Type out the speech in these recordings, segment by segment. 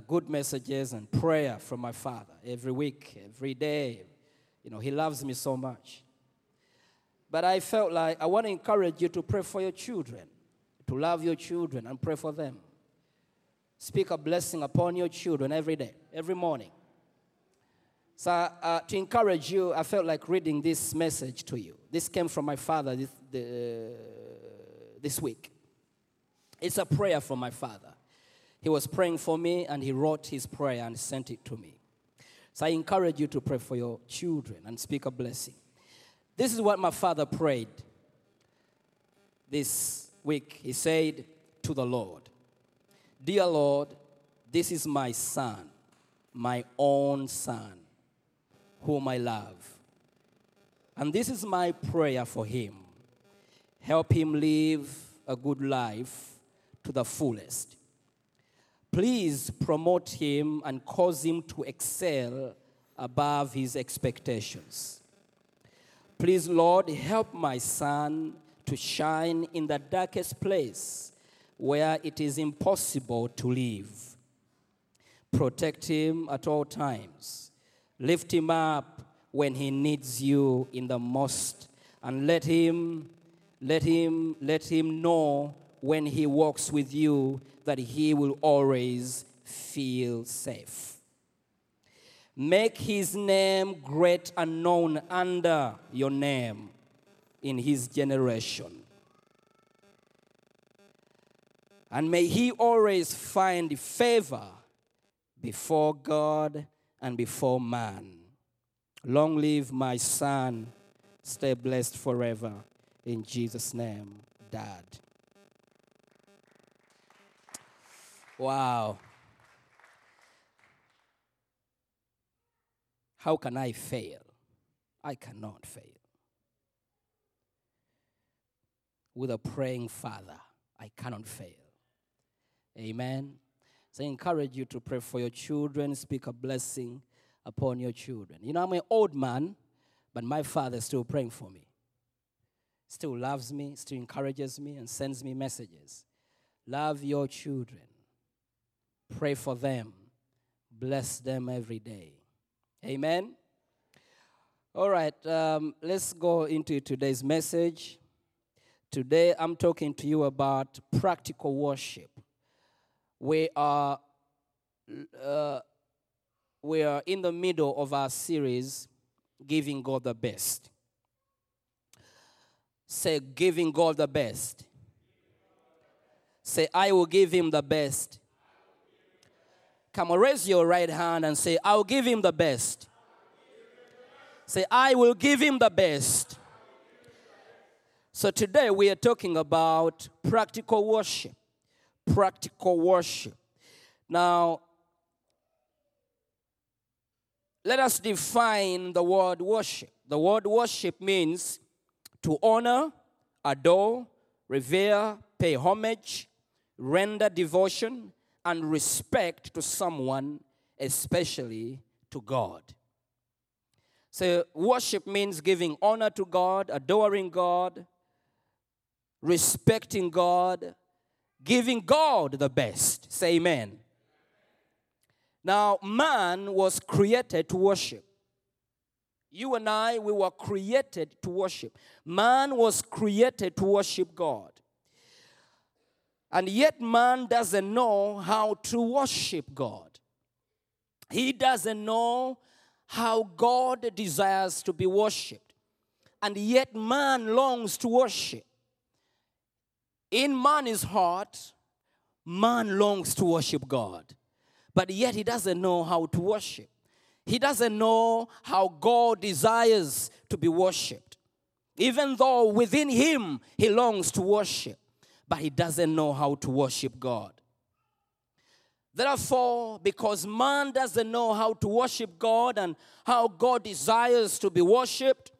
Good messages and prayer from my father every week, every day. You know, he loves me so much. But I felt like I want to encourage you to pray for your children, to love your children and pray for them. Speak a blessing upon your children every day, every morning. So, uh, to encourage you, I felt like reading this message to you. This came from my father this, the, this week. It's a prayer from my father. He was praying for me and he wrote his prayer and sent it to me. So I encourage you to pray for your children and speak a blessing. This is what my father prayed this week. He said to the Lord, Dear Lord, this is my son, my own son, whom I love. And this is my prayer for him. Help him live a good life to the fullest. Please promote him and cause him to excel above his expectations. Please, Lord, help my son to shine in the darkest place where it is impossible to live. Protect him at all times. Lift him up when he needs you in the most and let him let him let him know when he walks with you that he will always feel safe. Make his name great and known under your name in his generation. And may he always find favor before God and before man. Long live my son. Stay blessed forever. In Jesus' name, Dad. Wow. How can I fail? I cannot fail. With a praying father, I cannot fail. Amen. So I encourage you to pray for your children, speak a blessing upon your children. You know, I'm an old man, but my father is still praying for me. Still loves me, still encourages me, and sends me messages. Love your children. Pray for them. Bless them every day. Amen. All right, um, let's go into today's message. Today, I'm talking to you about practical worship. We are, uh, we are in the middle of our series, Giving God the Best. Say, Giving God the Best. Say, I will give him the best. Come on, raise your right hand and say, I will give him the best. Say, I will give him the best. So today we are talking about practical worship. Practical worship. Now, let us define the word worship. The word worship means to honor, adore, revere, pay homage, render devotion, and respect to someone, especially to God. So, worship means giving honor to God, adoring God, respecting God, giving God the best. Say amen. Now, man was created to worship. You and I, we were created to worship. Man was created to worship God. And yet, man doesn't know how to worship God. He doesn't know how God desires to be worshiped. And yet, man longs to worship. In man's heart, man longs to worship God. But yet, he doesn't know how to worship. He doesn't know how God desires to be worshiped. Even though within him he longs to worship. But he doesn't know how to worship God. Therefore, because man doesn't know how to worship God and how God desires to be worshiped,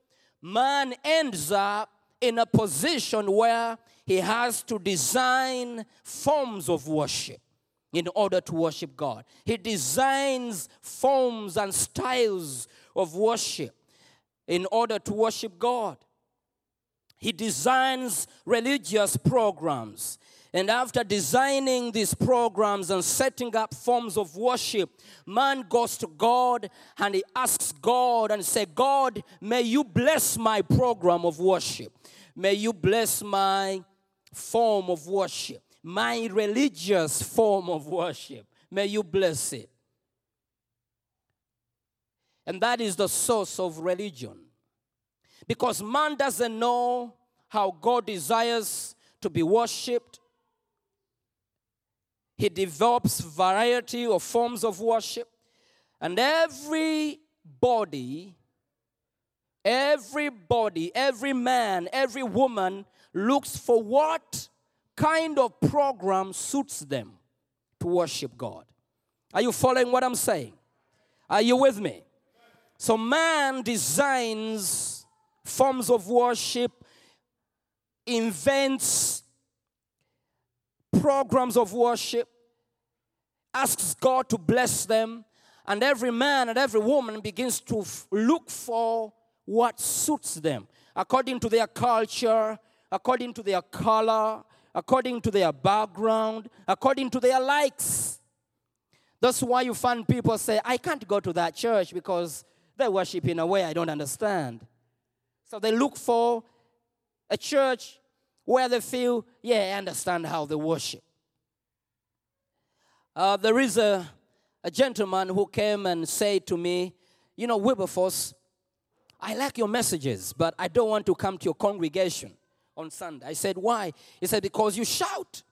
man ends up in a position where he has to design forms of worship in order to worship God. He designs forms and styles of worship in order to worship God. He designs religious programs. And after designing these programs and setting up forms of worship, man goes to God and he asks God and say, God, may you bless my program of worship. May you bless my form of worship, my religious form of worship. May you bless it. And that is the source of religion. Because man doesn't know how God desires to be worshiped. He develops variety of forms of worship. And everybody, everybody, every man, every woman looks for what kind of program suits them to worship God. Are you following what I'm saying? Are you with me? So man designs forms of worship, invents programs of worship, asks God to bless them, and every man and every woman begins to f- look for what suits them according to their culture, according to their color, according to their background, according to their likes. That's why you find people say, I can't go to that church because they worship in a way I don't understand. So they look for a church where they feel, yeah, I understand how they worship. Uh, there is a, a gentleman who came and said to me, You know, Wilberforce, I like your messages, but I don't want to come to your congregation on Sunday. I said, Why? He said, Because you shout.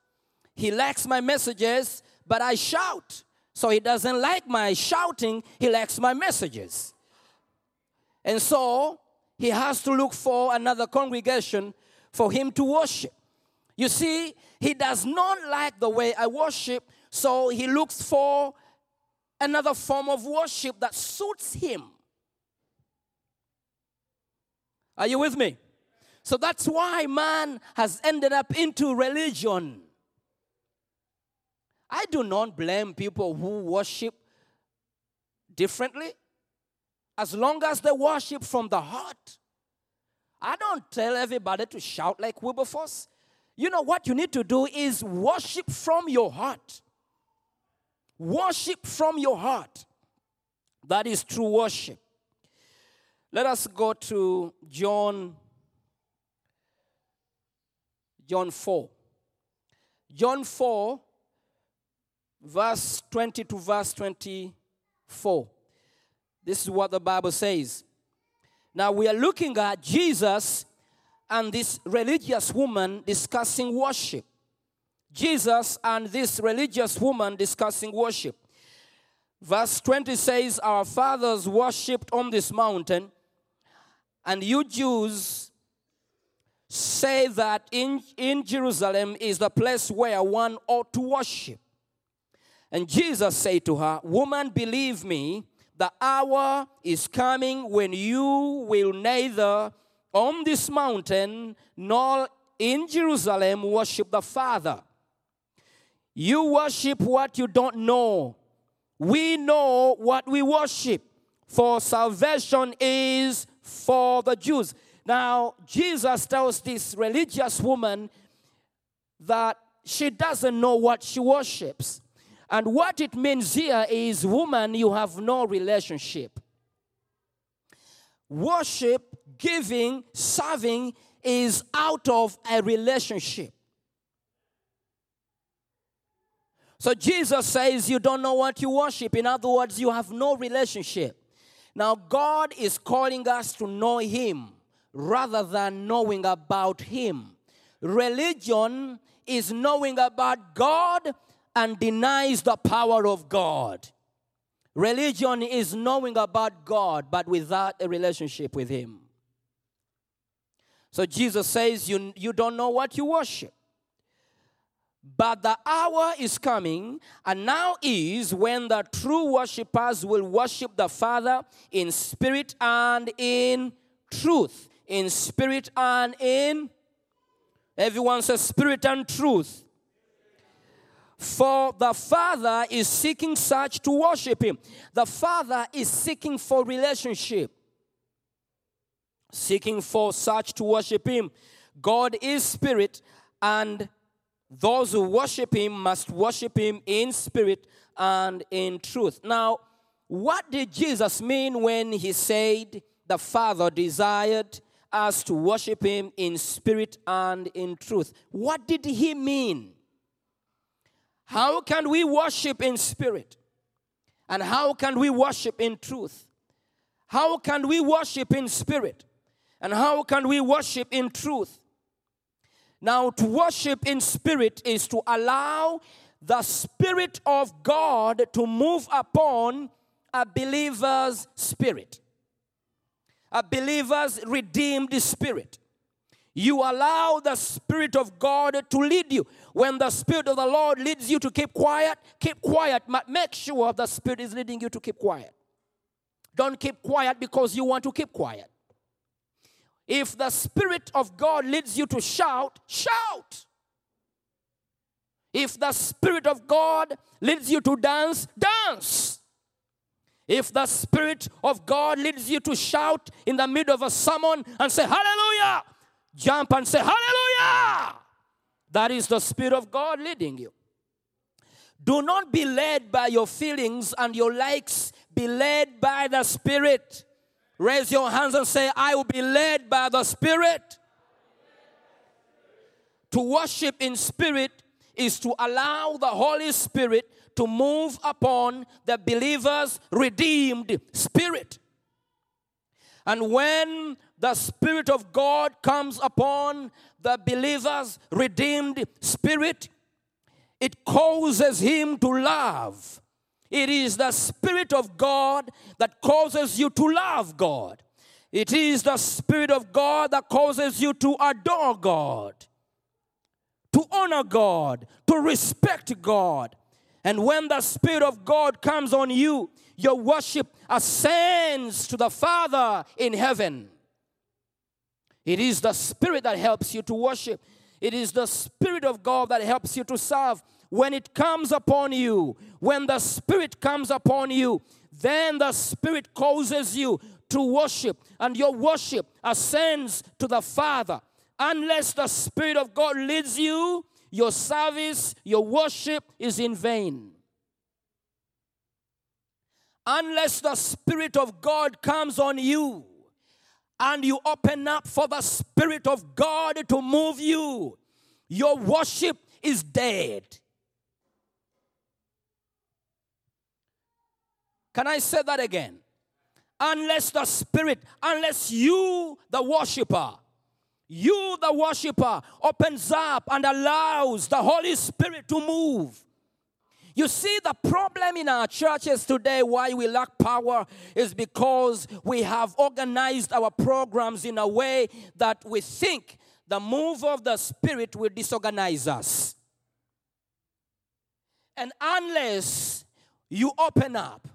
He likes my messages, but I shout. So he doesn't like my shouting, he likes my messages. And so he has to look for another congregation for him to worship. You see, he does not like the way I worship, so he looks for another form of worship that suits him. Are you with me? So that's why man has ended up into religion. I do not blame people who worship differently as long as they worship from the heart. I don't tell everybody to shout like Wilberforce. You know what you need to do is worship from your heart. Worship from your heart. That is true worship. Let us go to John John 4. John 4 verse 20 to verse 24. This is what the Bible says. Now we are looking at Jesus and this religious woman discussing worship. Jesus and this religious woman discussing worship. Verse 20 says, Our fathers worshipped on this mountain, and you Jews say that in, in Jerusalem is the place where one ought to worship. And Jesus said to her, Woman, believe me, the hour is coming when you will neither on this mountain nor in Jerusalem worship the Father. You worship what you don't know. We know what we worship, for salvation is for the Jews. Now, Jesus tells this religious woman that she doesn't know what she worships. And what it means here is, woman, you have no relationship. Worship, giving, serving is out of a relationship. So Jesus says, You don't know what you worship. In other words, you have no relationship. Now, God is calling us to know Him rather than knowing about Him. Religion is knowing about God and denies the power of God. Religion is knowing about God but without a relationship with Him. So Jesus says, You, you don't know what you worship. But the hour is coming, and now is when the true worshippers will worship the Father in spirit and in truth. In spirit and in. Everyone says spirit and truth. For the Father is seeking such to worship Him. The Father is seeking for relationship, seeking for such to worship Him. God is spirit, and those who worship Him must worship Him in spirit and in truth. Now, what did Jesus mean when He said the Father desired us to worship Him in spirit and in truth? What did He mean? How can we worship in spirit? And how can we worship in truth? How can we worship in spirit? And how can we worship in truth? Now, to worship in spirit is to allow the Spirit of God to move upon a believer's spirit, a believer's redeemed spirit. You allow the Spirit of God to lead you. When the Spirit of the Lord leads you to keep quiet, keep quiet. Make sure the Spirit is leading you to keep quiet. Don't keep quiet because you want to keep quiet. If the Spirit of God leads you to shout, shout. If the Spirit of God leads you to dance, dance. If the Spirit of God leads you to shout in the middle of a sermon and say, Hallelujah, jump and say, Hallelujah. That is the Spirit of God leading you. Do not be led by your feelings and your likes, be led by the Spirit. Raise your hands and say, I will be led by the Spirit. To worship in spirit is to allow the Holy Spirit to move upon the believer's redeemed spirit. And when the Spirit of God comes upon the believer's redeemed spirit, it causes him to love. It is the Spirit of God that causes you to love God. It is the Spirit of God that causes you to adore God, to honor God, to respect God. And when the Spirit of God comes on you, your worship ascends to the Father in heaven. It is the Spirit that helps you to worship. It is the Spirit of God that helps you to serve. When it comes upon you, when the Spirit comes upon you, then the Spirit causes you to worship, and your worship ascends to the Father. Unless the Spirit of God leads you, your service, your worship is in vain. Unless the Spirit of God comes on you, and you open up for the Spirit of God to move you, your worship is dead. Can I say that again? Unless the Spirit, unless you, the worshiper, you, the worshiper, opens up and allows the Holy Spirit to move. You see, the problem in our churches today, why we lack power, is because we have organized our programs in a way that we think the move of the Spirit will disorganize us. And unless you open up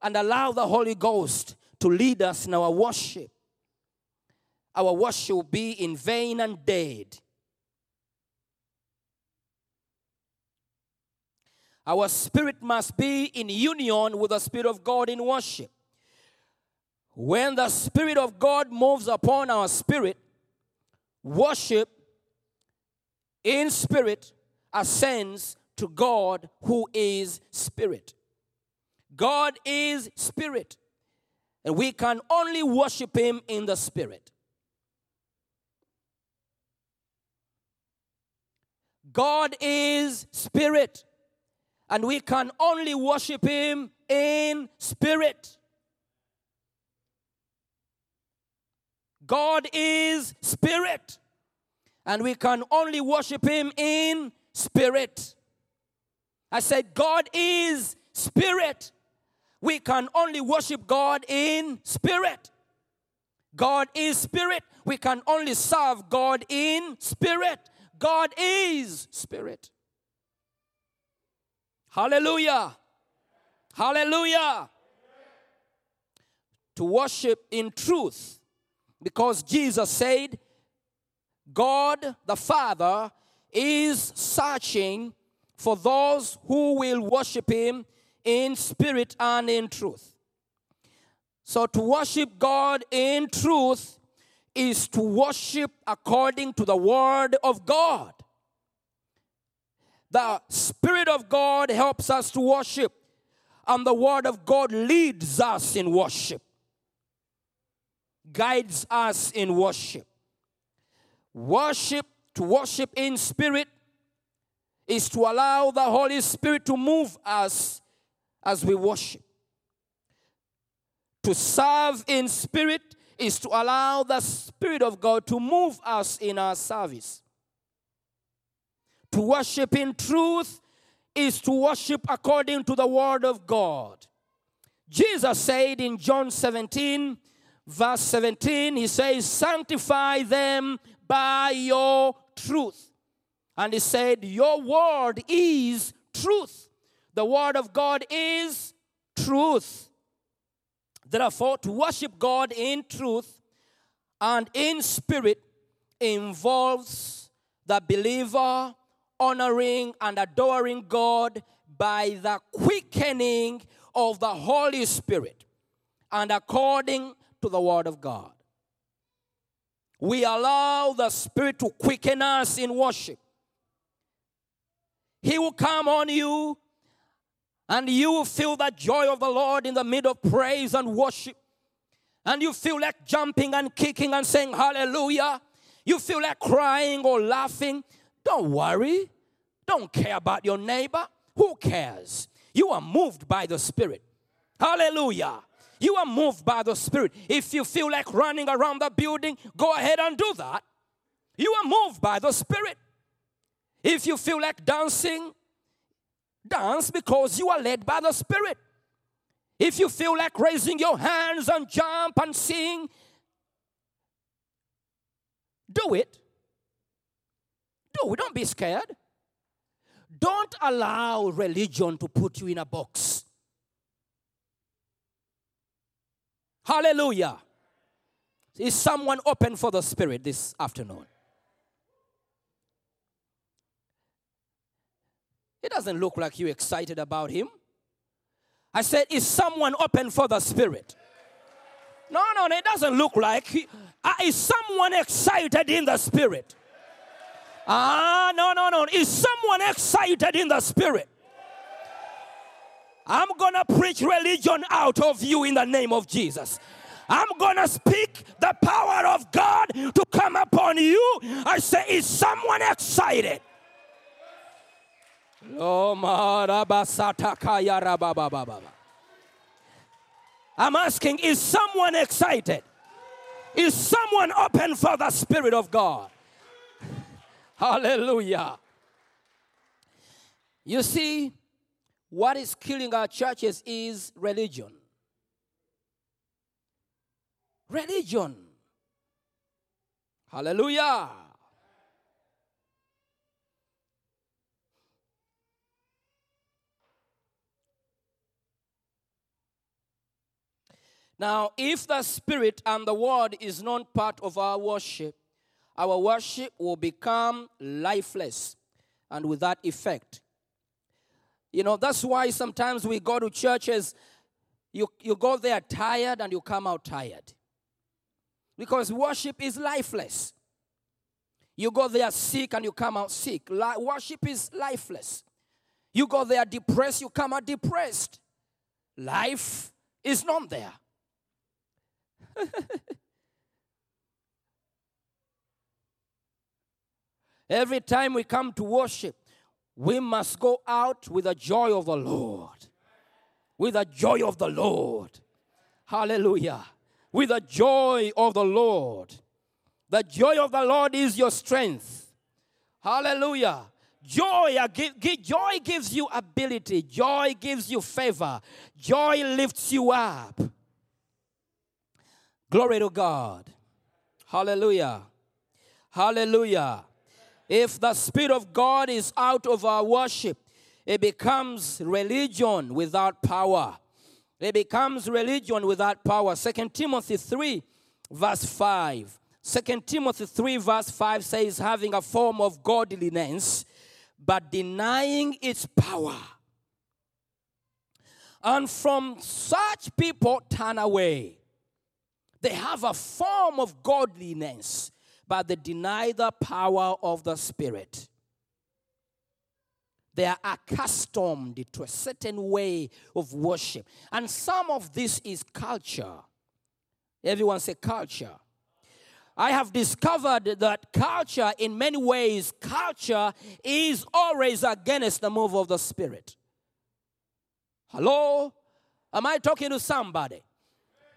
and allow the Holy Ghost to lead us in our worship, our worship will be in vain and dead. Our spirit must be in union with the Spirit of God in worship. When the Spirit of God moves upon our spirit, worship in spirit ascends to God who is spirit. God is spirit, and we can only worship Him in the spirit. God is spirit, and we can only worship Him in spirit. God is spirit, and we can only worship Him in spirit. I said, God is spirit. We can only worship God in spirit. God is spirit. We can only serve God in spirit. God is spirit. Hallelujah. Hallelujah. To worship in truth. Because Jesus said, God the Father is searching for those who will worship Him in spirit and in truth. So, to worship God in truth is to worship according to the Word of God. The Spirit of God helps us to worship, and the Word of God leads us in worship, guides us in worship. Worship, to worship in spirit, is to allow the Holy Spirit to move us as we worship. To serve in spirit is to allow the Spirit of God to move us in our service. To worship in truth is to worship according to the Word of God. Jesus said in John 17, verse 17, He says, Sanctify them by your truth. And He said, Your Word is truth. The Word of God is truth. Therefore, to worship God in truth and in spirit involves the believer honoring and adoring God by the quickening of the Holy Spirit and according to the Word of God. We allow the Spirit to quicken us in worship. He will come on you and you will feel the joy of the Lord in the middle of praise and worship. And you feel like jumping and kicking and saying hallelujah. You feel like crying or laughing. Don't worry. Don't care about your neighbor. Who cares? You are moved by the Spirit. Hallelujah. You are moved by the Spirit. If you feel like running around the building, go ahead and do that. You are moved by the Spirit. If you feel like dancing, dance because you are led by the Spirit. If you feel like raising your hands and jump and sing, do it. Do. Don't be scared. Don't allow religion to put you in a box. Hallelujah. Is someone open for the Spirit this afternoon? It doesn't look like you're excited about Him. I said, Is someone open for the Spirit? No, no, no, it doesn't look like. he- uh, is someone excited in the Spirit? Ah, no, no, no. Is someone excited in the Spirit? I'm gonna preach religion out of you in the name of Jesus. I'm gonna speak the power of God to come upon you. I say, is someone excited? I'm asking, is someone excited? Is someone open for the Spirit of God? Hallelujah. You see, what is killing our churches is religion. Religion. Hallelujah. Now, if the Spirit and the Word is not part of our worship, our worship will become lifeless and with that effect. You know, that's why sometimes we go to churches, you, you go there tired and you come out tired. Because worship is lifeless. You go there sick and you come out sick. Li- worship is lifeless. You go there depressed, you come out depressed. Life is not there. Every time we come to worship, we must go out with the joy of the Lord. With the joy of the Lord. Hallelujah. With the joy of the Lord. The joy of the Lord is your strength. Hallelujah. Joy, joy gives you ability. Joy gives you favor. Joy lifts you up. Glory to God. Hallelujah. Hallelujah. If the Spirit of God is out of our worship, it becomes religion without power. It becomes religion without power. 2 Timothy 3, verse 5. 2 Timothy 3, verse 5 says, having a form of godliness, but denying its power. And from such people turn away. They have a form of godliness, but they deny the power of the Spirit. They are accustomed to a certain way of worship. And some of this is culture. Everyone say culture. I have discovered that culture, in many ways, culture is always against the move of the Spirit. Hello? Am I talking to somebody?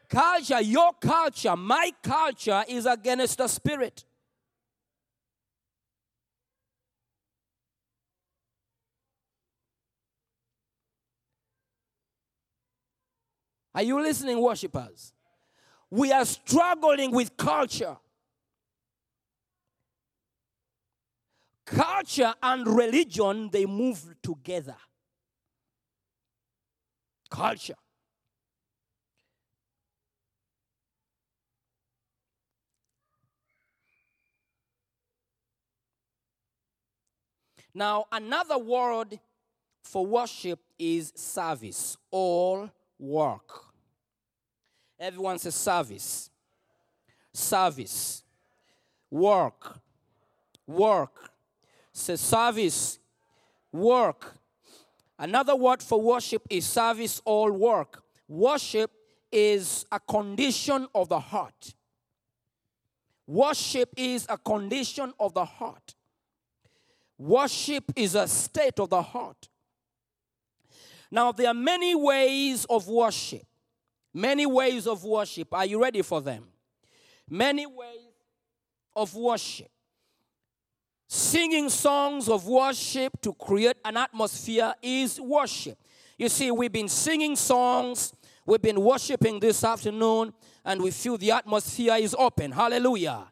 Culture, your culture, my culture is against the Spirit. Are you listening, worshippers? We are struggling with culture. Culture and religion, they move together. Culture. Now, another word for worship is service, all work. Everyone says service. Service. Work. Work. Say service. Work. Another word for worship is service, all work. Worship is a condition of the heart. Worship is a condition of the heart. Worship is a state of the heart. Now, there are many ways of worship. Many ways of worship. Are you ready for them? Many ways of worship. Singing songs of worship to create an atmosphere is worship. You see, we've been singing songs, we've been worshiping this afternoon, and we feel the atmosphere is open. Hallelujah.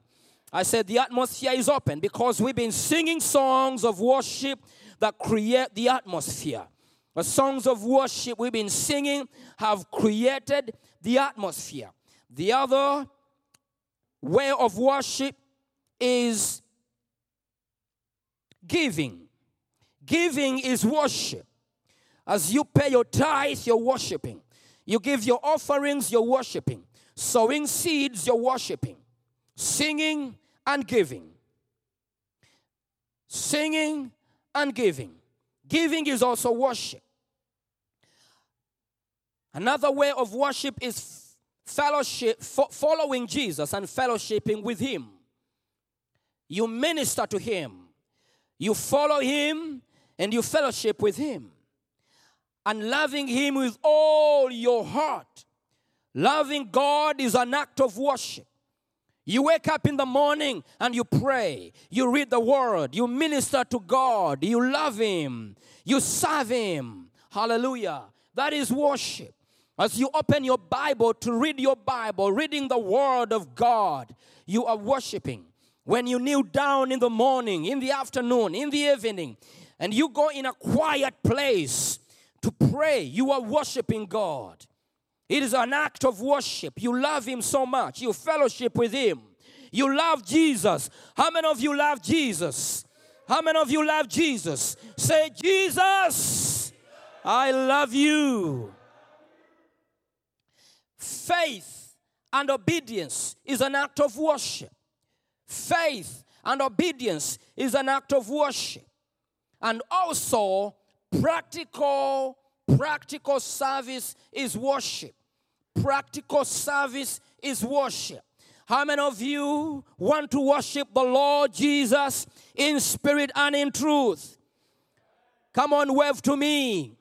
I said the atmosphere is open because we've been singing songs of worship that create the atmosphere. The songs of worship we've been singing have created the atmosphere. The other way of worship is giving. Giving is worship. As you pay your tithe, you're worshiping. You give your offerings, you're worshiping. Sowing seeds, you're worshiping. Singing and giving. Singing and giving. Giving is also worship. Another way of worship is fellowship, fo- following Jesus and fellowshipping with Him. You minister to Him, you follow Him, and you fellowship with Him. And loving Him with all your heart. Loving God is an act of worship. You wake up in the morning and you pray. You read the word. You minister to God. You love Him. You serve Him. Hallelujah. That is worship. As you open your Bible to read your Bible, reading the word of God, you are worshiping. When you kneel down in the morning, in the afternoon, in the evening, and you go in a quiet place to pray, you are worshiping God. It is an act of worship. You love Him so much. You fellowship with Him. You love Jesus. How many of you love Jesus? How many of you love Jesus? Say, Jesus, I love you. Faith and obedience is an act of worship. Faith and obedience is an act of worship. And also, practical practical service is worship. Practical service is worship. How many of you want to worship the Lord Jesus in spirit and in truth? Come on, wave to me.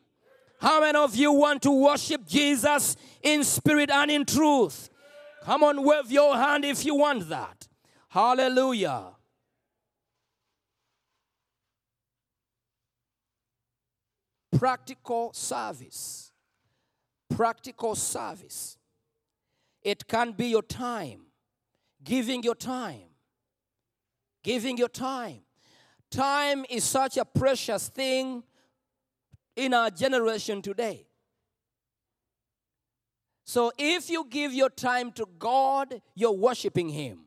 How many of you want to worship Jesus in spirit and in truth? Come on, wave your hand if you want that. Hallelujah. Practical service. Practical service. It can be your time, giving your time. Giving your time. Time is such a precious thing in our generation today. So if you give your time to God, you're worshiping Him.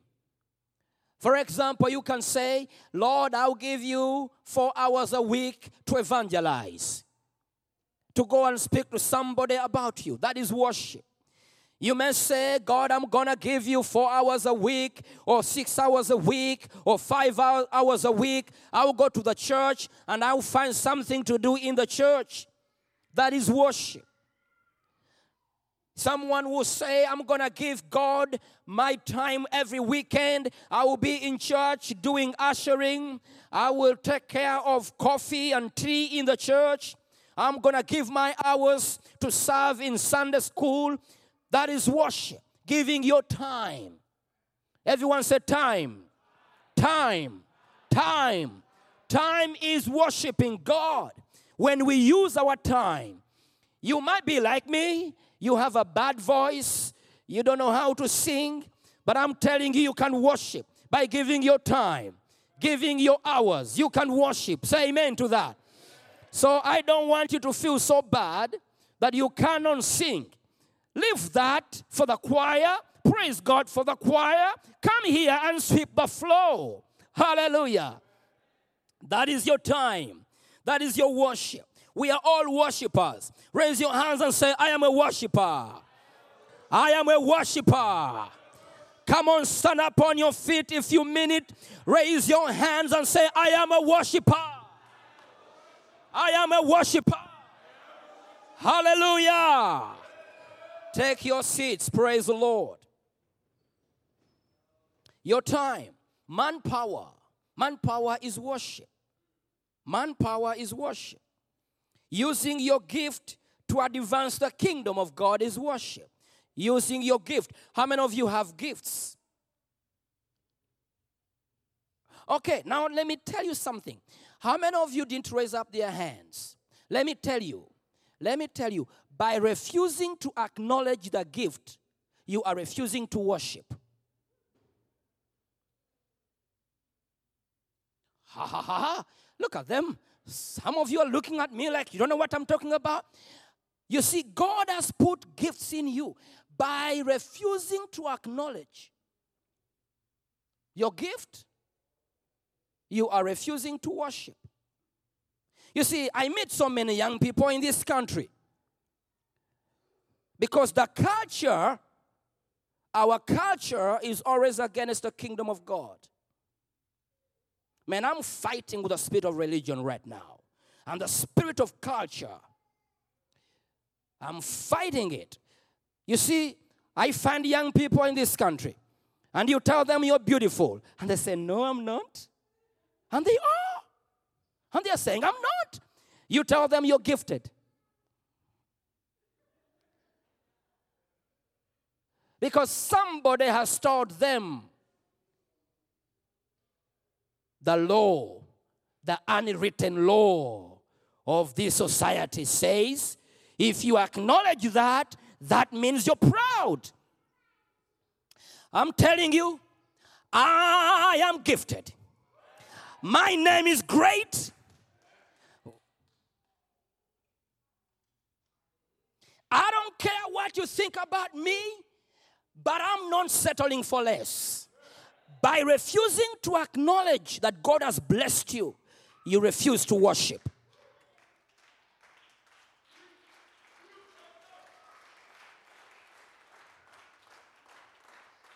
For example, you can say, Lord, I'll give you four hours a week to evangelize, to go and speak to somebody about you. That is worship. You may say, God, I'm gonna give you four hours a week, or six hours a week, or five hours a week. I'll go to the church and I'll find something to do in the church. That is worship. Someone will say, I'm gonna give God my time every weekend. I will be in church doing ushering. I will take care of coffee and tea in the church. I'm gonna give my hours to serve in Sunday school. That is worship, giving your time. Everyone said, Time, time, time. Time is worshiping God. When we use our time, you might be like me, you have a bad voice, you don't know how to sing, but I'm telling you, you can worship by giving your time, giving your hours. You can worship. Say amen to that. So I don't want you to feel so bad that you cannot sing. Leave that for the choir. Praise God for the choir. Come here and sweep the floor. Hallelujah. That is your time. That is your worship. We are all worshipers. Raise your hands and say, I am a worshiper. I am a worshiper. Come on, stand up on your feet if you mean it. Raise your hands and say, I am a worshiper. I am a worshiper. Hallelujah. Take your seats. Praise the Lord. Your time, manpower. Manpower is worship. Manpower is worship. Using your gift to advance the kingdom of God is worship. Using your gift. How many of you have gifts? Okay, now let me tell you something. How many of you didn't raise up their hands? Let me tell you. Let me tell you. By refusing to acknowledge the gift, you are refusing to worship. Ha ha ha ha. Look at them. Some of you are looking at me like you don't know what I'm talking about. You see, God has put gifts in you by refusing to acknowledge your gift. You are refusing to worship. You see, I meet so many young people in this country because the culture, our culture, is always against the kingdom of God. Man, I'm fighting with the spirit of religion right now and the spirit of culture. I'm fighting it. You see, I find young people in this country and you tell them you're beautiful, and they say, No, I'm not. And they are. And they're saying, I'm not. You tell them you're gifted. Because somebody has taught them the law, the unwritten law of this society says if you acknowledge that, that means you're proud. I'm telling you, I am gifted. My name is great. I don't care what you think about me, but I'm not settling for less. By refusing to acknowledge that God has blessed you, you refuse to worship.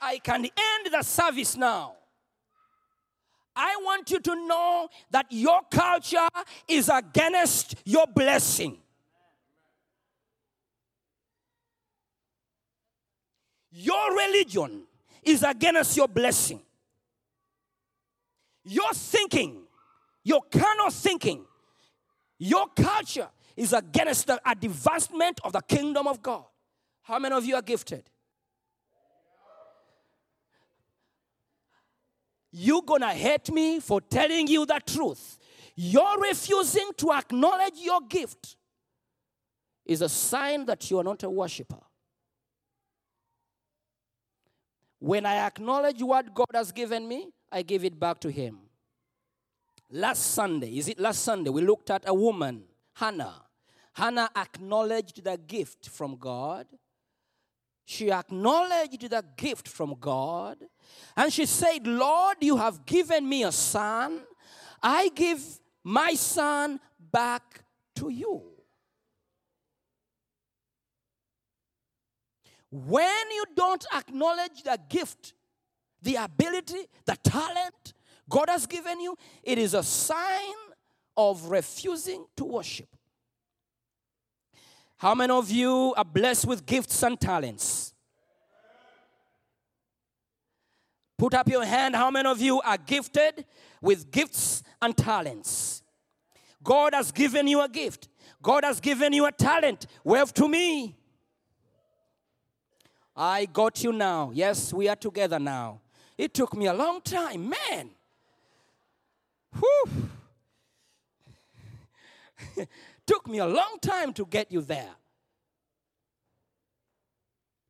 I can end the service now. I want you to know that your culture is against your blessing. Your religion is against your blessing. Your thinking, your carnal thinking, your culture is against the advancement of the kingdom of God. How many of you are gifted? You're gonna hate me for telling you the truth. You're refusing to acknowledge your gift is a sign that you are not a worshiper. When I acknowledge what God has given me, I give it back to Him. Last Sunday, is it last Sunday? We looked at a woman, Hannah. Hannah acknowledged the gift from God. She acknowledged the gift from God. And she said, Lord, you have given me a son. I give my son back to you. When you don't acknowledge the gift, the ability, the talent God has given you, it is a sign of refusing to worship. How many of you are blessed with gifts and talents? Put up your hand. How many of you are gifted with gifts and talents? God has given you a gift. God has given you a talent. Wave to me. I got you now. Yes, we are together now. It took me a long time, man. Whew. took me a long time to get you there.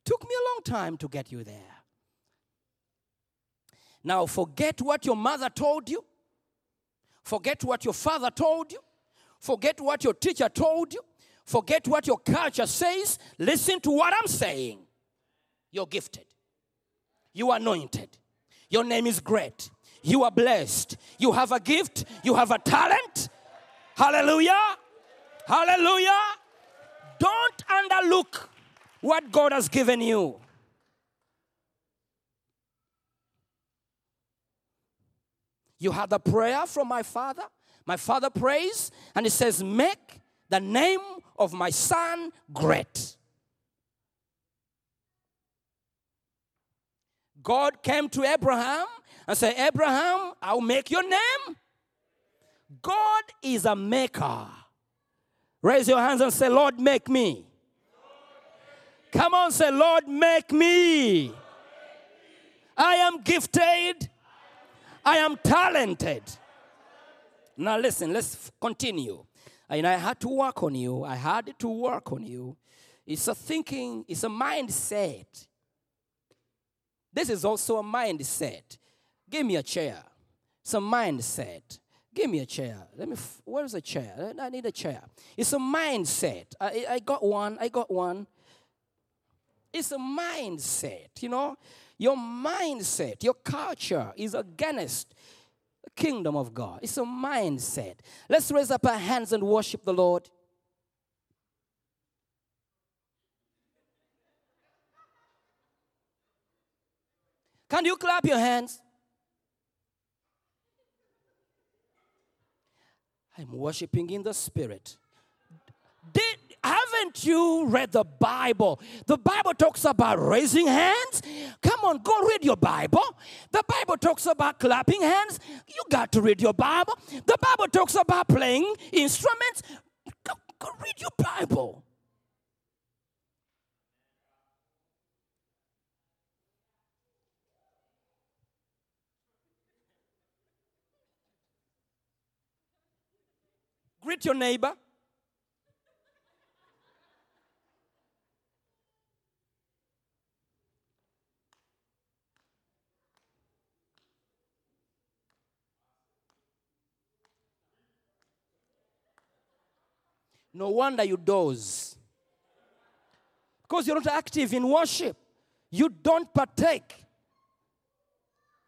Took me a long time to get you there. Now, forget what your mother told you. Forget what your father told you. Forget what your teacher told you. Forget what your culture says. Listen to what I'm saying. You're gifted. You are anointed. Your name is great. You are blessed. You have a gift. You have a talent. Hallelujah. Hallelujah. Don't underlook what God has given you. You had the prayer from my father. My father prays and he says, Make the name of my son great. God came to Abraham and said, Abraham, I'll make your name. God is a maker. Raise your hands and say, Lord, make me. Come on, say, Lord, make me. I am gifted. I am talented. Now, listen, let's continue. And I had to work on you. I had to work on you. It's a thinking, it's a mindset. This is also a mindset. Give me a chair. It's a mindset. Give me a chair. Let me. F- where's a chair? I need a chair. It's a mindset. I, I got one. I got one. It's a mindset. You know, your mindset, your culture is against the kingdom of God. It's a mindset. Let's raise up our hands and worship the Lord. Can you clap your hands? I'm worshiping in the spirit. Did, haven't you read the Bible? The Bible talks about raising hands. Come on, go read your Bible. The Bible talks about clapping hands. You got to read your Bible. The Bible talks about playing instruments. Go, go read your Bible. Greet your neighbor. No wonder you doze. Because you're not active in worship. You don't partake.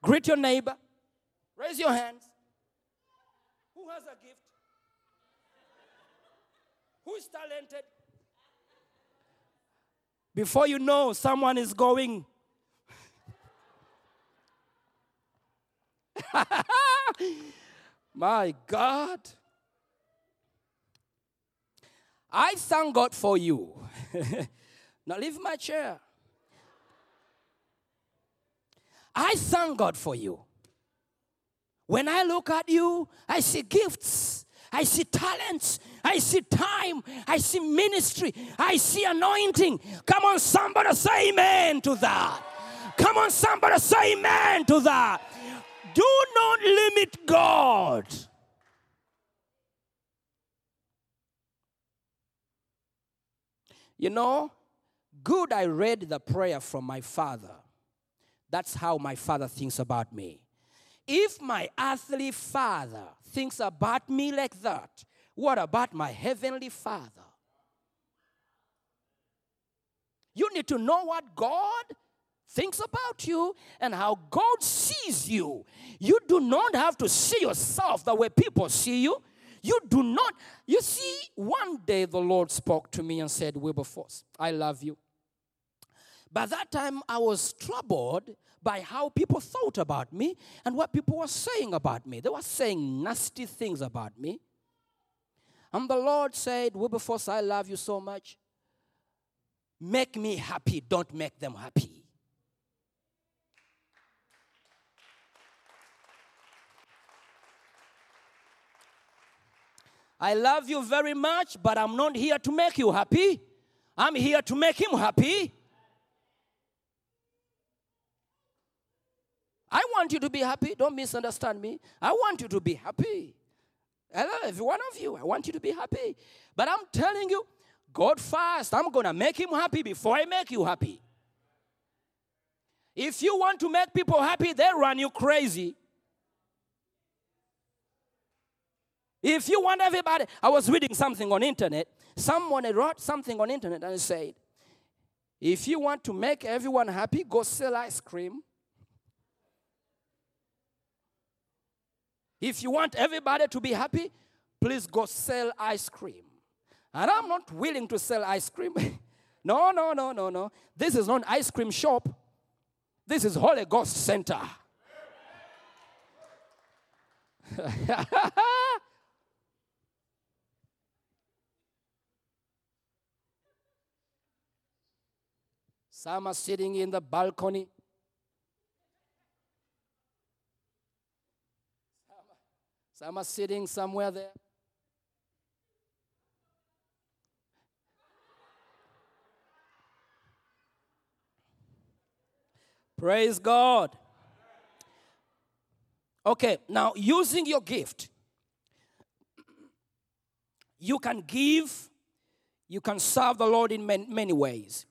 Greet your neighbor. Raise your hands. Who has a gift? Who is talented? Before you know, someone is going. My God. I thank God for you. now leave my chair. I thank God for you. When I look at you, I see gifts. I see talents. I see time. I see ministry. I see anointing. Come on, somebody say amen to that. Come on, somebody say amen to that. Do not limit God. You know, good I read the prayer from my father. That's how my father thinks about me. If my earthly father thinks about me like that, what about my heavenly father? You need to know what God thinks about you and how God sees you. You do not have to see yourself the way people see you. You do not. You see, one day the Lord spoke to me and said, Wilberforce, I love you. By that time, I was troubled by how people thought about me and what people were saying about me. They were saying nasty things about me. And the Lord said, Wilberforce, I love you so much. Make me happy, don't make them happy. I love you very much, but I'm not here to make you happy. I'm here to make him happy. I want you to be happy. Don't misunderstand me. I want you to be happy. I love every one of you. I want you to be happy. But I'm telling you, God first. I'm going to make him happy before I make you happy. If you want to make people happy, they run you crazy. If you want everybody, I was reading something on internet. Someone wrote something on internet and said, if you want to make everyone happy, go sell ice cream. If you want everybody to be happy, please go sell ice cream. And I'm not willing to sell ice cream. no, no, no, no, no. This is not an ice cream shop. This is Holy Ghost Center. Some are sitting in the balcony. Some are sitting somewhere there. Praise God. Okay, now using your gift, you can give, you can serve the Lord in man- many ways.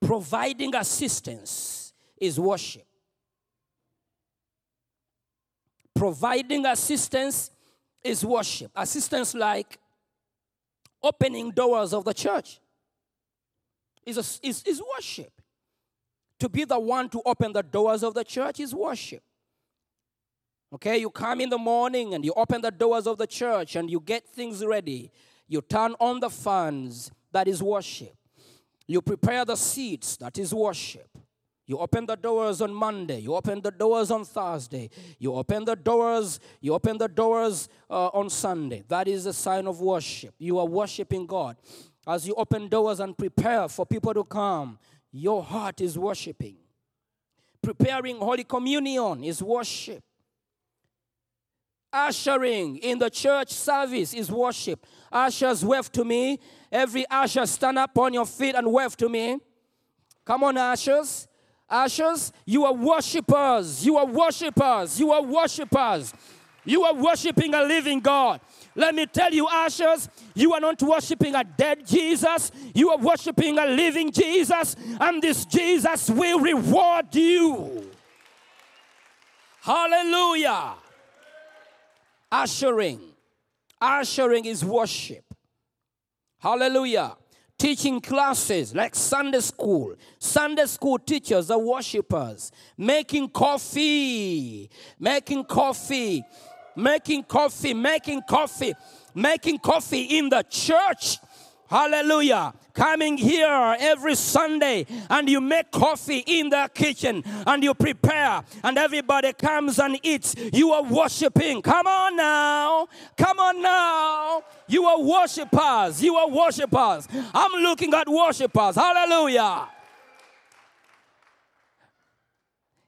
Providing assistance is worship. Providing assistance is worship. Assistance like opening doors of the church is, a, is, is worship. To be the one to open the doors of the church is worship. Okay, you come in the morning and you open the doors of the church and you get things ready. You turn on the fans, that is worship. You prepare the seats, that is worship. You open the doors on Monday. You open the doors on Thursday. You open the doors. You open the doors uh, on Sunday. That is a sign of worship. You are worshiping God. As you open doors and prepare for people to come, your heart is worshiping. Preparing Holy Communion is worship. Ushering in the church service is worship. Ushers, wave to me. Every usher, stand up on your feet and wave to me. Come on, ushers. Ushers, you are worshipers. You are worshipers. You are worshipers. You are worshiping a living God. Let me tell you, Ashes, you are not worshiping a dead Jesus. You are worshiping a living Jesus, and this Jesus will reward you. Hallelujah. Ushering. Ushering is worship. Hallelujah. Teaching classes like Sunday school. Sunday school teachers are worshipers. Making coffee. Making coffee. Making coffee. Making coffee. Making coffee in the church. Hallelujah. Coming here every Sunday and you make coffee in the kitchen and you prepare and everybody comes and eats. You are worshiping. Come on now. Come on now. You are worshipers. You are worshipers. I'm looking at worshipers. Hallelujah.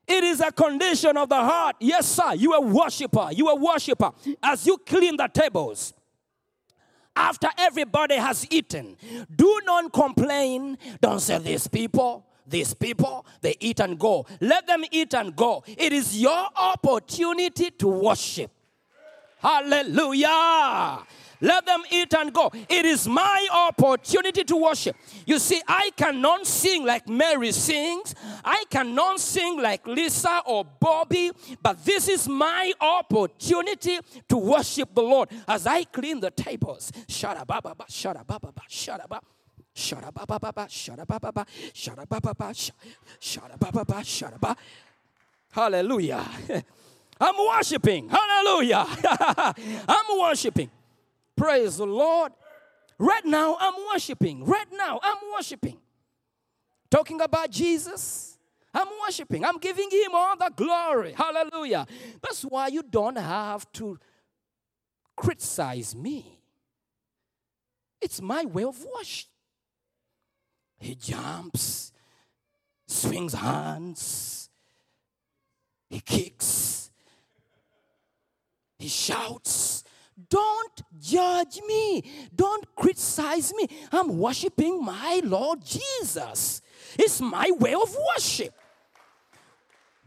It is a condition of the heart. Yes, sir. You are worshiper. You are worshiper. As you clean the tables, after everybody has eaten, do not complain. Don't say these people. These people, they eat and go. Let them eat and go. It is your opportunity to worship. Hallelujah. Let them eat and go. It is my opportunity to worship. You see, I cannot sing like Mary sings. I cannot sing like Lisa or Bobby, but this is my opportunity to worship the Lord as I clean the tables. Shut up, shut up, shut up. Shadabababa, shadabababa, shadabababa, sh- shadabababa, shadaba. Hallelujah. I'm worshiping. Hallelujah. I'm worshiping. Praise the Lord. Right now, I'm worshiping. Right now, I'm worshiping. Talking about Jesus, I'm worshiping. I'm giving him all the glory. Hallelujah. That's why you don't have to criticize me. It's my way of worship. He jumps, swings hands, he kicks, he shouts. Don't judge me. Don't criticize me. I'm worshiping my Lord Jesus. It's my way of worship.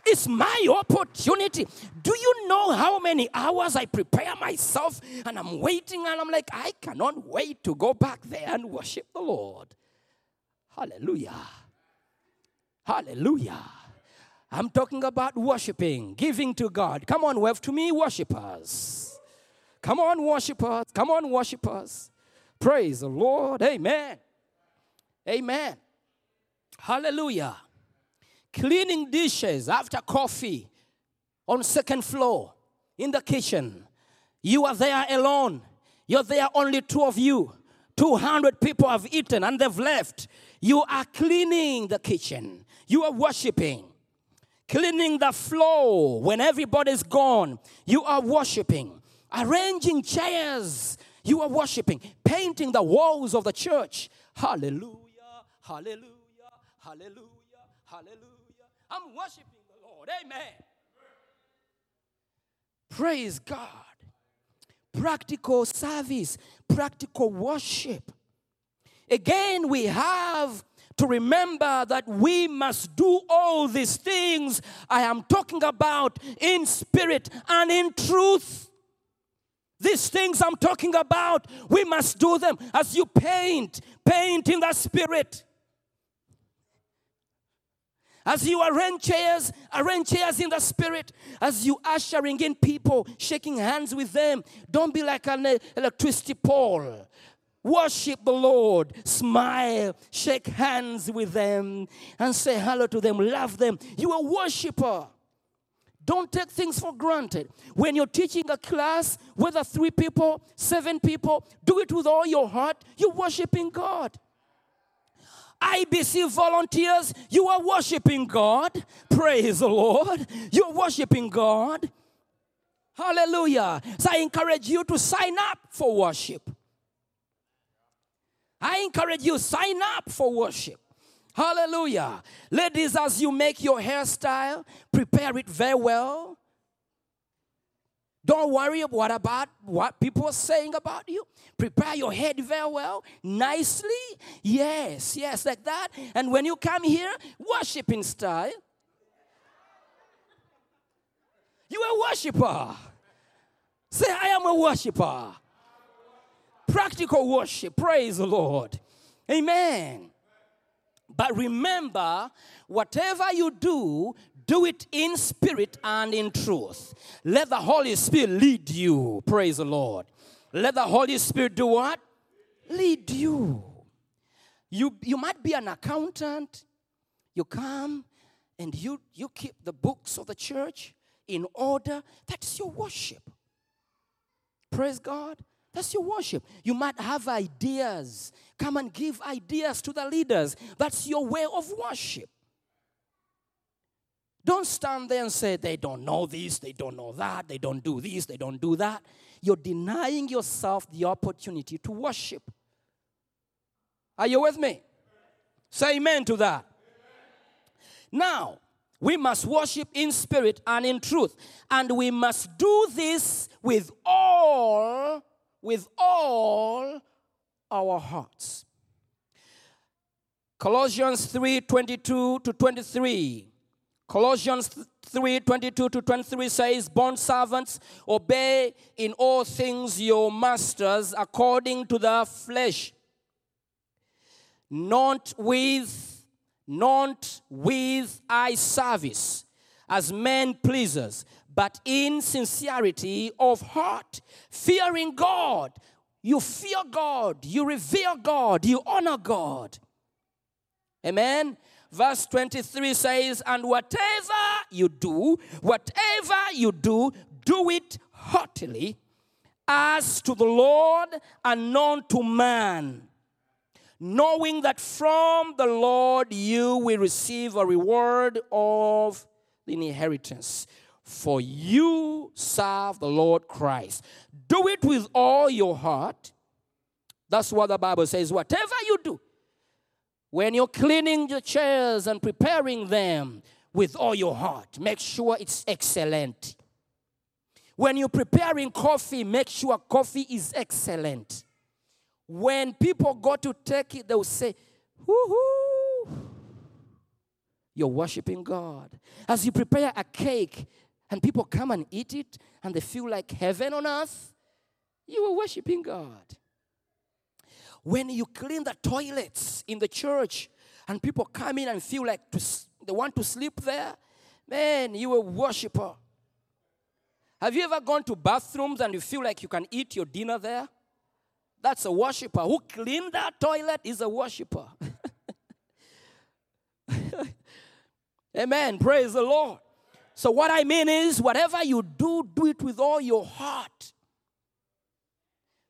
It's my opportunity. Do you know how many hours I prepare myself and I'm waiting and I'm like, I cannot wait to go back there and worship the Lord. Hallelujah. Hallelujah. I'm talking about worshiping, giving to God. Come on, wave to me, worshipers. Come on, worshipers. Come on, worshipers. Praise the Lord. Amen. Amen. Hallelujah. Cleaning dishes after coffee on second floor in the kitchen. You are there alone. You're there only two of you. 200 people have eaten and they've left. You are cleaning the kitchen. You are worshiping. Cleaning the floor when everybody's gone. You are worshiping. Arranging chairs. You are worshiping. Painting the walls of the church. Hallelujah. Hallelujah. Hallelujah. Hallelujah. I'm worshiping the Lord. Amen. Praise God. Practical service, practical worship. Again, we have to remember that we must do all these things I am talking about in spirit and in truth. These things I'm talking about, we must do them as you paint, paint in the spirit. As you arrange chairs, arrange chairs in the spirit. As you ushering in people, shaking hands with them. Don't be like an electricity pole. Worship the Lord, smile, shake hands with them, and say hello to them, love them. You are a worshiper. Don't take things for granted. When you're teaching a class, whether three people, seven people, do it with all your heart. You're worshiping God. IBC volunteers, you are worshiping God. Praise the Lord. You're worshiping God. Hallelujah. So I encourage you to sign up for worship. I encourage you sign up for worship. Hallelujah. Ladies, as you make your hairstyle, prepare it very well. Don't worry what about what people are saying about you. Prepare your head very well, nicely. Yes, yes, like that. And when you come here, worship in style. You are a worshiper. Say, I am a worshiper. Practical worship. Praise the Lord. Amen. But remember, whatever you do, do it in spirit and in truth. Let the Holy Spirit lead you. Praise the Lord. Let the Holy Spirit do what? Lead you. You, you might be an accountant. You come and you, you keep the books of the church in order. That's your worship. Praise God. That's your worship. You might have ideas. Come and give ideas to the leaders. That's your way of worship. Don't stand there and say, they don't know this, they don't know that, they don't do this, they don't do that. You're denying yourself the opportunity to worship. Are you with me? Say amen to that. Now, we must worship in spirit and in truth. And we must do this with all, with all our hearts. Colossians 3 22 to 23. Colossians 3 22 to 23 says, Bond servants, obey in all things your masters according to the flesh, not with, not with eye service as men pleasers, but in sincerity of heart, fearing God. you fear God, you revere God, you honor God. Amen. Verse 23 says, And whatever you do, whatever you do, do it heartily as to the Lord and not to man, knowing that from the Lord you will receive a reward of the inheritance. For you serve the Lord Christ. Do it with all your heart. That's what the Bible says. Whatever you do, when you're cleaning your chairs and preparing them with all your heart, make sure it's excellent. When you're preparing coffee, make sure coffee is excellent. When people go to take it, they'll say, Woohoo! You're worshiping God. As you prepare a cake and people come and eat it and they feel like heaven on earth, you are worshiping God. When you clean the toilets in the church and people come in and feel like to, they want to sleep there, man, you are a worshiper. Have you ever gone to bathrooms and you feel like you can eat your dinner there? That's a worshiper. Who cleaned that toilet is a worshiper. Amen. Praise the Lord. So, what I mean is, whatever you do, do it with all your heart.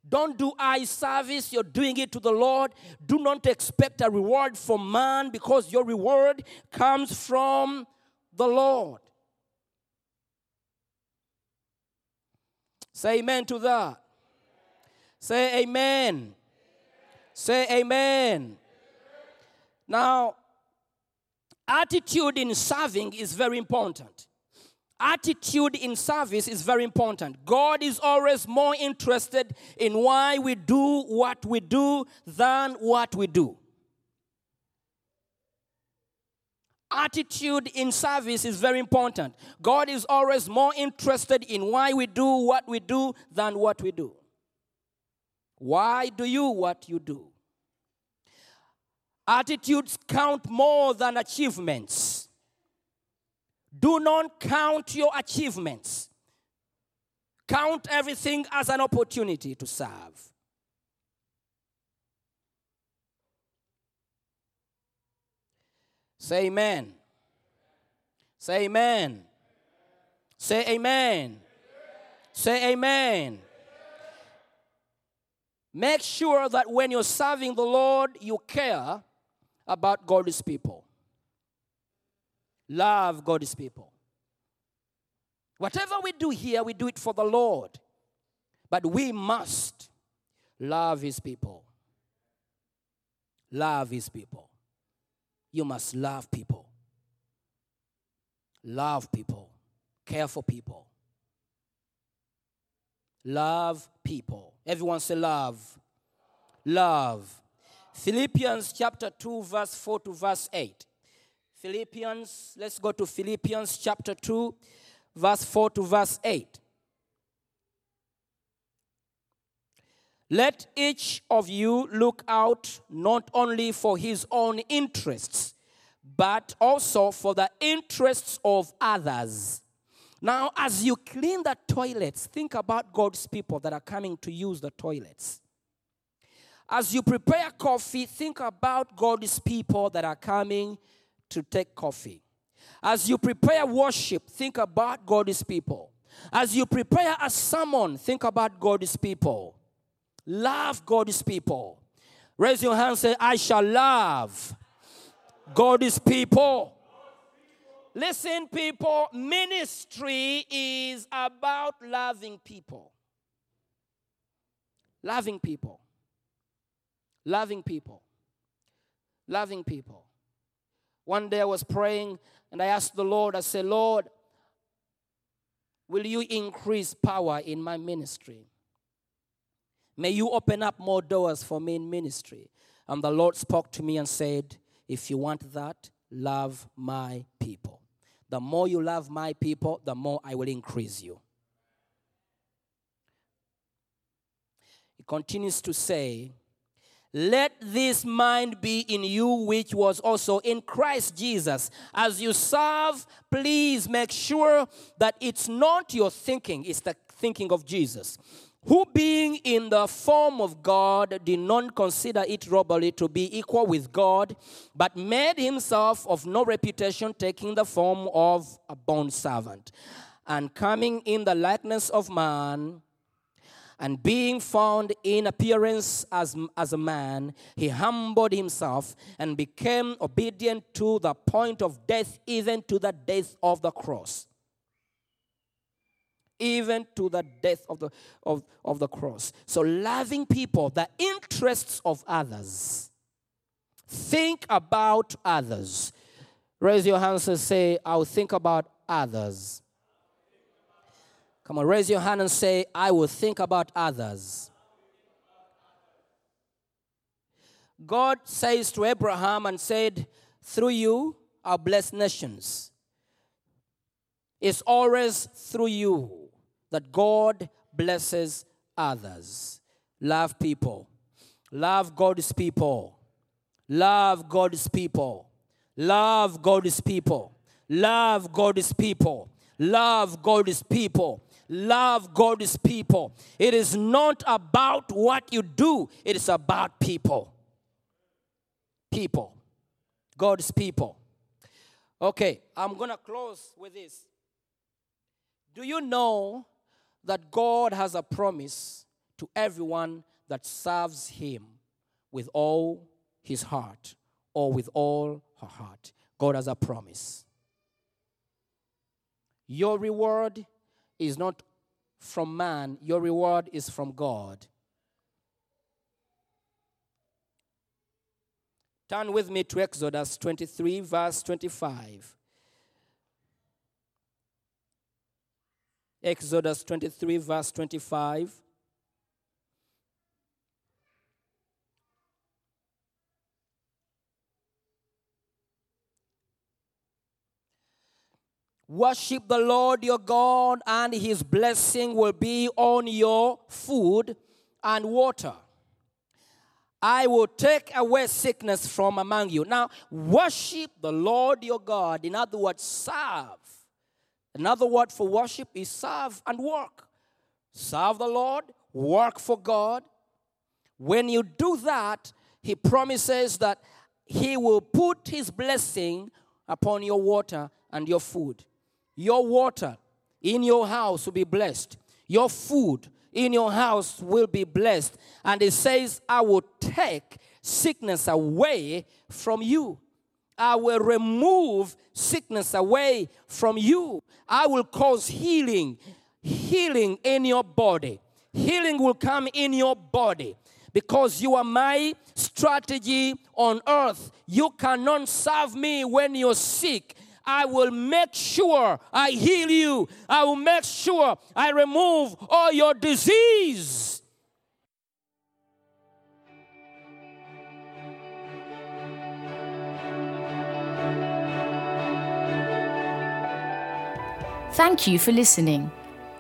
Don't do eye service, you're doing it to the Lord. Do not expect a reward from man because your reward comes from the Lord. Say amen to that. Say amen. Say amen. Now, attitude in serving is very important. Attitude in service is very important. God is always more interested in why we do what we do than what we do. Attitude in service is very important. God is always more interested in why we do what we do than what we do. Why do you what you do? Attitudes count more than achievements. Do not count your achievements. Count everything as an opportunity to serve. Say amen. Say amen. Say amen. Say amen. Make sure that when you're serving the Lord, you care about God's people. Love God's people. Whatever we do here, we do it for the Lord. But we must love His people. Love His people. You must love people. Love people. Care for people. Love people. Everyone say love. Love. Philippians chapter 2, verse 4 to verse 8. Philippians, let's go to Philippians chapter 2, verse 4 to verse 8. Let each of you look out not only for his own interests, but also for the interests of others. Now, as you clean the toilets, think about God's people that are coming to use the toilets. As you prepare coffee, think about God's people that are coming to take coffee. As you prepare worship, think about God's people. As you prepare a sermon, think about God's people. Love God's people. Raise your hand, say, I shall love God's people. Listen, people, ministry is about loving people. Loving people. Loving people. Loving people. One day I was praying and I asked the Lord, I said, Lord, will you increase power in my ministry? May you open up more doors for me in ministry. And the Lord spoke to me and said, If you want that, love my people. The more you love my people, the more I will increase you. He continues to say, let this mind be in you, which was also in Christ Jesus. As you serve, please make sure that it's not your thinking, it's the thinking of Jesus. who being in the form of God did not consider it robbery to be equal with God, but made himself of no reputation, taking the form of a bond servant, and coming in the likeness of man, and being found in appearance as, as a man, he humbled himself and became obedient to the point of death, even to the death of the cross even to the death of the, of, of the cross. So, loving people, the interests of others. Think about others. Raise your hands and say, I will think about others. Come on, raise your hand and say, I will think about others. God says to Abraham and said, Through you, I'll bless nations. It's always through you that God blesses others. Love people. Love God's people. Love God's people. Love God's people. Love God's people. Love God's people. Love God's people. It is not about what you do, it is about people. People. God's people. Okay, I'm going to close with this. Do you know that God has a promise to everyone that serves Him with all his heart or with all her heart? God has a promise. Your reward is not from man, your reward is from God. Turn with me to Exodus 23, verse 25. Exodus 23, verse 25. Worship the Lord your God, and his blessing will be on your food and water. I will take away sickness from among you. Now, worship the Lord your God. In other words, serve. Another word for worship is serve and work. Serve the Lord, work for God. When you do that, He promises that He will put His blessing upon your water and your food. Your water in your house will be blessed. Your food in your house will be blessed. And it says, I will take sickness away from you. I will remove sickness away from you. I will cause healing, healing in your body. Healing will come in your body because you are my strategy on earth. You cannot serve me when you're sick. I will make sure I heal you. I will make sure I remove all your disease. Thank you for listening.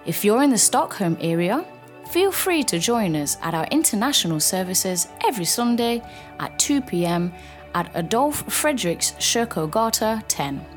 If you're in the Stockholm area, feel free to join us at our international services every Sunday at 2 pm at Adolf Fredriks Kyrkogata 10.